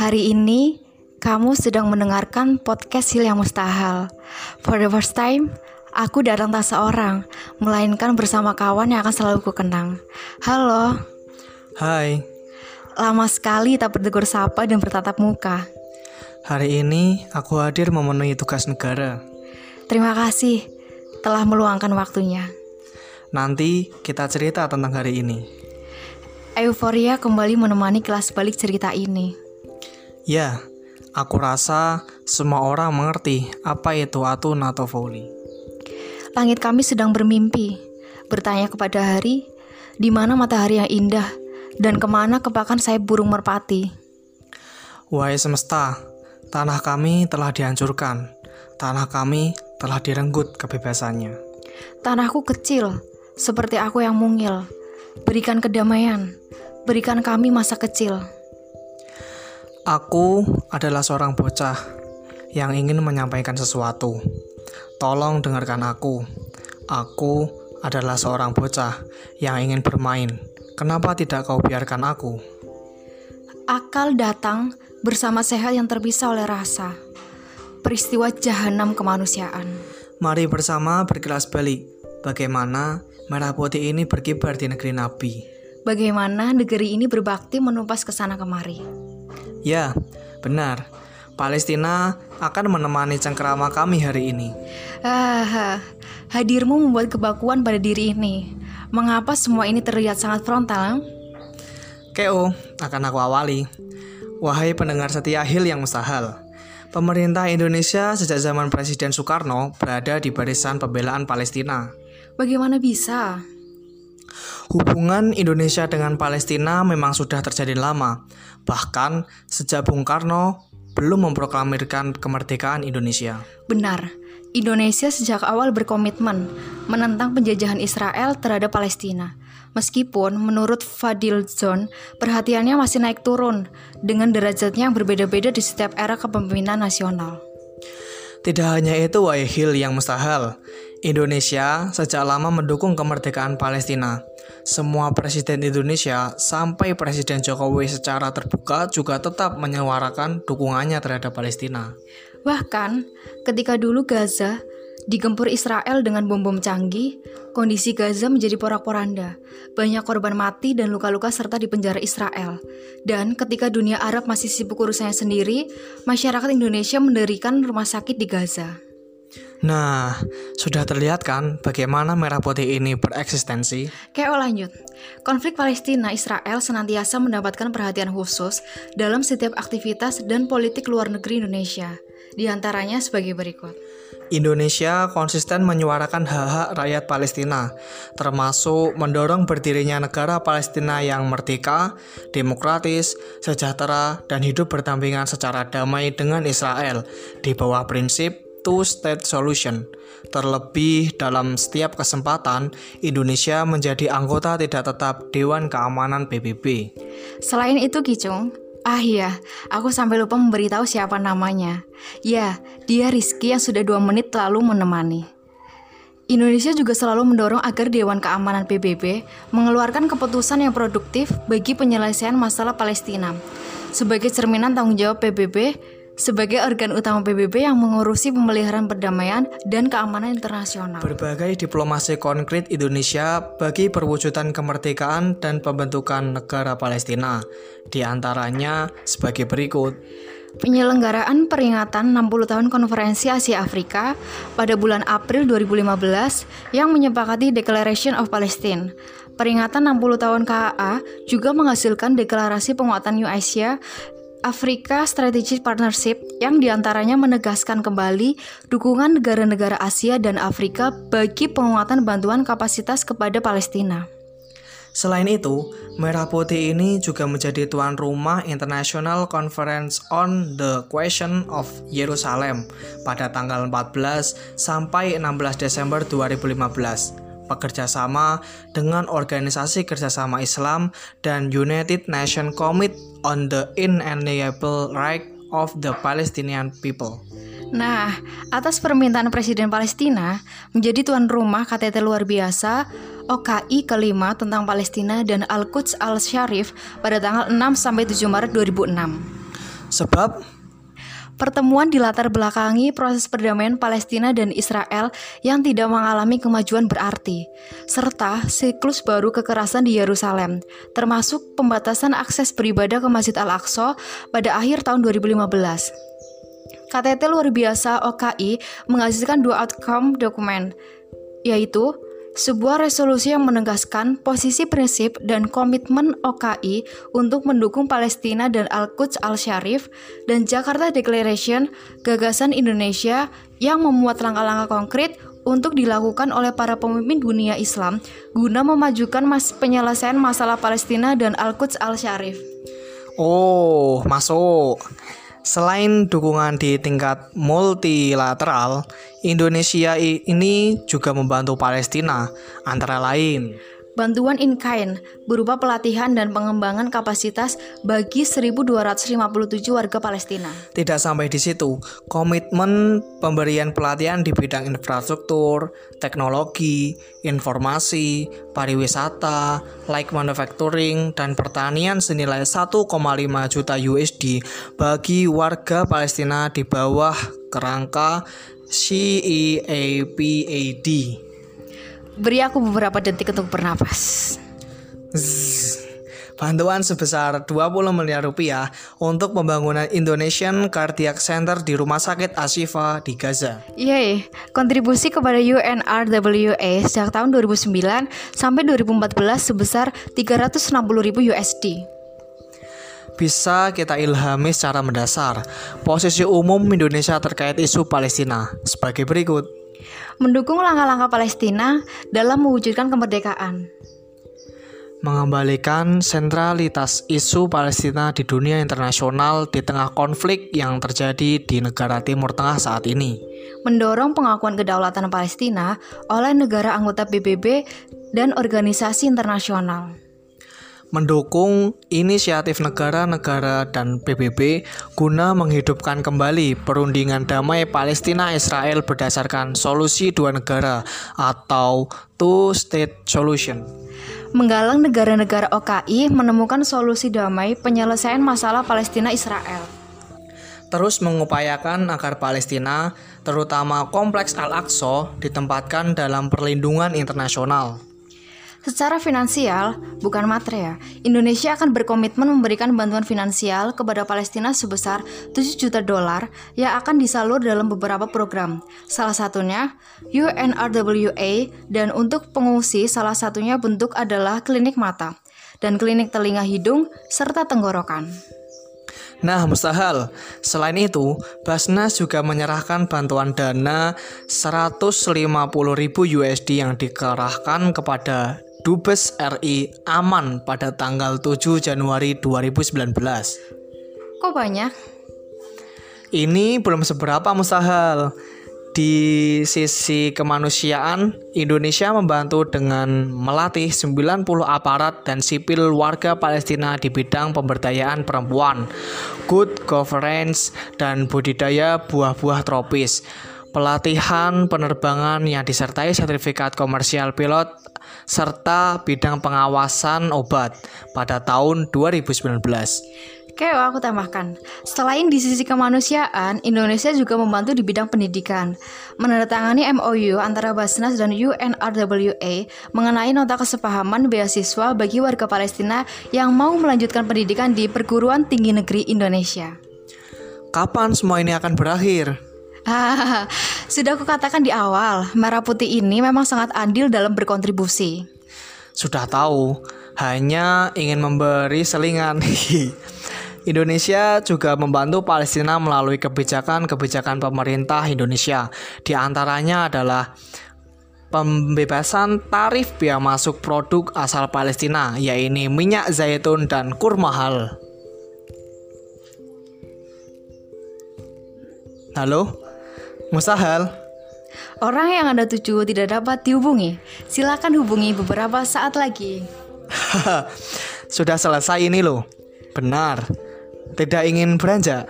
Hari ini kamu sedang mendengarkan podcast Hil yang Mustahil. For the first time, aku datang tak seorang, melainkan bersama kawan yang akan selalu ku kenang. Halo, Hai, lama sekali tak bertegur sapa dan bertatap muka. hari ini aku hadir memenuhi tugas negara. Terima kasih telah meluangkan waktunya. Nanti kita cerita tentang hari ini. Euforia kembali menemani kelas balik cerita ini. Ya, aku rasa semua orang mengerti apa itu Atun atau Volley. Langit kami sedang bermimpi, bertanya kepada hari, di mana matahari yang indah, dan ke mana kepakan sayap burung merpati. Wahai semesta, tanah kami telah dihancurkan. Tanah kami telah direnggut kebebasannya. Tanahku kecil, seperti aku yang mungil. Berikan kedamaian, berikan kami masa kecil. Aku adalah seorang bocah yang ingin menyampaikan sesuatu. Tolong dengarkan aku. Aku adalah seorang bocah yang ingin bermain. Kenapa tidak kau biarkan aku? Akal datang bersama sehat yang terpisah oleh rasa. Peristiwa jahanam kemanusiaan. Mari bersama berkelas balik. Bagaimana merah putih ini berkibar di negeri Nabi. Bagaimana negeri ini berbakti menumpas ke sana kemari. Ya, benar. Palestina akan menemani cengkerama kami hari ini. Ah, hadirmu membuat kebakuan pada diri ini. Mengapa semua ini terlihat sangat frontal? KO akan aku awali. Wahai pendengar setia Hil yang mustahil. Pemerintah Indonesia sejak zaman Presiden Soekarno berada di barisan pembelaan Palestina. Bagaimana bisa? Hubungan Indonesia dengan Palestina memang sudah terjadi lama. Bahkan sejak Bung Karno belum memproklamirkan kemerdekaan Indonesia. Benar, Indonesia sejak awal berkomitmen menentang penjajahan Israel terhadap Palestina. Meskipun menurut Fadil Zon, perhatiannya masih naik turun dengan derajatnya yang berbeda-beda di setiap era kepemimpinan nasional. Tidak hanya itu, wahai Hil yang mustahil. Indonesia sejak lama mendukung kemerdekaan Palestina. Semua presiden Indonesia sampai Presiden Jokowi secara terbuka juga tetap menyuarakan dukungannya terhadap Palestina. Bahkan, ketika dulu Gaza digempur Israel dengan bom-bom canggih, kondisi Gaza menjadi porak-poranda. Banyak korban mati dan luka-luka serta dipenjara Israel. Dan ketika dunia Arab masih sibuk urusannya sendiri, masyarakat Indonesia mendirikan rumah sakit di Gaza. Nah, sudah terlihat kan bagaimana merah putih ini bereksistensi? KO lanjut. Konflik Palestina-Israel senantiasa mendapatkan perhatian khusus dalam setiap aktivitas dan politik luar negeri Indonesia. Di antaranya sebagai berikut. Indonesia konsisten menyuarakan hak-hak rakyat Palestina, termasuk mendorong berdirinya negara Palestina yang merdeka, demokratis, sejahtera, dan hidup berdampingan secara damai dengan Israel di bawah prinsip two-state solution. Terlebih dalam setiap kesempatan, Indonesia menjadi anggota tidak tetap Dewan Keamanan PBB. Selain itu, Kicung, ah iya, aku sampai lupa memberitahu siapa namanya. Ya, dia Rizky yang sudah dua menit lalu menemani. Indonesia juga selalu mendorong agar Dewan Keamanan PBB mengeluarkan keputusan yang produktif bagi penyelesaian masalah Palestina. Sebagai cerminan tanggung jawab PBB, sebagai organ utama PBB yang mengurusi pemeliharaan perdamaian dan keamanan internasional. Berbagai diplomasi konkret Indonesia bagi perwujudan kemerdekaan dan pembentukan negara Palestina, di antaranya sebagai berikut. Penyelenggaraan peringatan 60 tahun Konferensi Asia Afrika pada bulan April 2015 yang menyepakati Declaration of Palestine. Peringatan 60 tahun KAA juga menghasilkan deklarasi penguatan New Asia Afrika Strategic Partnership yang di antaranya menegaskan kembali dukungan negara-negara Asia dan Afrika bagi penguatan bantuan kapasitas kepada Palestina. Selain itu, Merah Putih ini juga menjadi tuan rumah International Conference on the Question of Jerusalem pada tanggal 14 sampai 16 Desember 2015 bekerjasama dengan Organisasi Kerjasama Islam dan United Nations Commit on the Inalienable Right of the Palestinian People. Nah, atas permintaan Presiden Palestina menjadi tuan rumah KTT luar biasa OKI kelima tentang Palestina dan Al-Quds Al-Syarif pada tanggal 6 sampai 7 Maret 2006. Sebab Pertemuan dilatar belakangi proses perdamaian Palestina dan Israel yang tidak mengalami kemajuan berarti, serta siklus baru kekerasan di Yerusalem, termasuk pembatasan akses beribadah ke Masjid Al-Aqsa pada akhir tahun 2015. KTT luar biasa OKI menghasilkan dua outcome dokumen, yaitu sebuah resolusi yang menegaskan posisi prinsip dan komitmen OKI untuk mendukung Palestina dan Al-Quds Al-Syarif dan Jakarta Declaration, gagasan Indonesia yang memuat langkah-langkah konkret untuk dilakukan oleh para pemimpin dunia Islam guna memajukan mas penyelesaian masalah Palestina dan Al-Quds Al-Syarif. Oh, masuk. Selain dukungan di tingkat multilateral, Indonesia ini juga membantu Palestina, antara lain Bantuan in kind berupa pelatihan dan pengembangan kapasitas bagi 1257 warga Palestina. Tidak sampai di situ, komitmen pemberian pelatihan di bidang infrastruktur, teknologi, informasi, pariwisata, light manufacturing, dan pertanian senilai 1,5 juta USD bagi warga Palestina di bawah kerangka CEAPAD. Beri aku beberapa detik untuk bernapas. Bantuan sebesar 20 miliar rupiah untuk pembangunan Indonesian Cardiac Center di Rumah Sakit Ashifa di Gaza. Yeay, kontribusi kepada UNRWA sejak tahun 2009 sampai 2014 sebesar 360 ribu USD. Bisa kita ilhami secara mendasar posisi umum Indonesia terkait isu Palestina sebagai berikut. Mendukung langkah-langkah Palestina dalam mewujudkan kemerdekaan. Mengembalikan sentralitas isu Palestina di dunia internasional di tengah konflik yang terjadi di negara Timur Tengah saat ini. Mendorong pengakuan kedaulatan Palestina oleh negara anggota PBB dan organisasi internasional. Mendukung inisiatif negara-negara dan PBB guna menghidupkan kembali perundingan damai Palestina-Israel berdasarkan solusi dua negara atau two-state solution menggalang negara-negara OKI menemukan solusi damai penyelesaian masalah Palestina-Israel. Terus mengupayakan agar Palestina, terutama kompleks Al-Aqsa, ditempatkan dalam perlindungan internasional. Secara finansial, bukan materi ya, Indonesia akan berkomitmen memberikan bantuan finansial kepada Palestina sebesar 7 juta dolar yang akan disalur dalam beberapa program. Salah satunya UNRWA dan untuk pengungsi salah satunya bentuk adalah klinik mata dan klinik telinga hidung serta tenggorokan. Nah, mustahil. Selain itu, Basnas juga menyerahkan bantuan dana 150.000 USD yang dikerahkan kepada Dubes RI aman pada tanggal 7 Januari 2019. Kok banyak? Ini belum seberapa mustahil. Di sisi kemanusiaan, Indonesia membantu dengan melatih 90 aparat dan sipil warga Palestina di bidang pemberdayaan perempuan, good governance, dan budidaya buah-buah tropis. Pelatihan penerbangan yang disertai sertifikat komersial pilot serta bidang pengawasan obat pada tahun 2019. Oke, aku tambahkan. Selain di sisi kemanusiaan, Indonesia juga membantu di bidang pendidikan. Menandatangani MOU antara Basnas dan UNRWA mengenai nota kesepahaman beasiswa bagi warga Palestina yang mau melanjutkan pendidikan di perguruan tinggi negeri Indonesia. Kapan semua ini akan berakhir? Ah, sudah aku katakan di awal, merah putih ini memang sangat andil dalam berkontribusi. Sudah tahu, hanya ingin memberi selingan. Indonesia juga membantu Palestina melalui kebijakan-kebijakan pemerintah Indonesia. Di antaranya adalah pembebasan tarif biaya masuk produk asal Palestina, yaitu minyak zaitun dan kurma hal. Halo, Musahal. Orang yang Anda tuju tidak dapat dihubungi. Silakan hubungi beberapa saat lagi. Sudah selesai ini loh. Benar. Tidak ingin beranjak.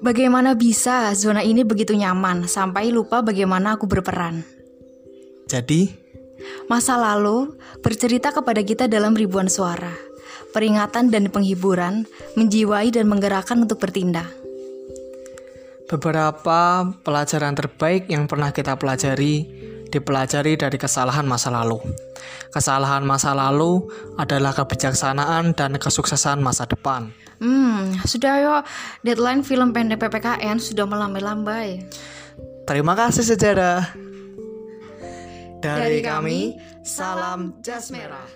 Bagaimana bisa zona ini begitu nyaman sampai lupa bagaimana aku berperan? Jadi, Masa lalu bercerita kepada kita dalam ribuan suara, peringatan dan penghiburan, menjiwai dan menggerakkan untuk bertindak. Beberapa pelajaran terbaik yang pernah kita pelajari dipelajari dari kesalahan masa lalu. Kesalahan masa lalu adalah kebijaksanaan dan kesuksesan masa depan. Hmm, sudah yuk, deadline film pendek PPKN sudah melambai-lambai. Terima kasih sejarah. Dari kami, salam jas merah.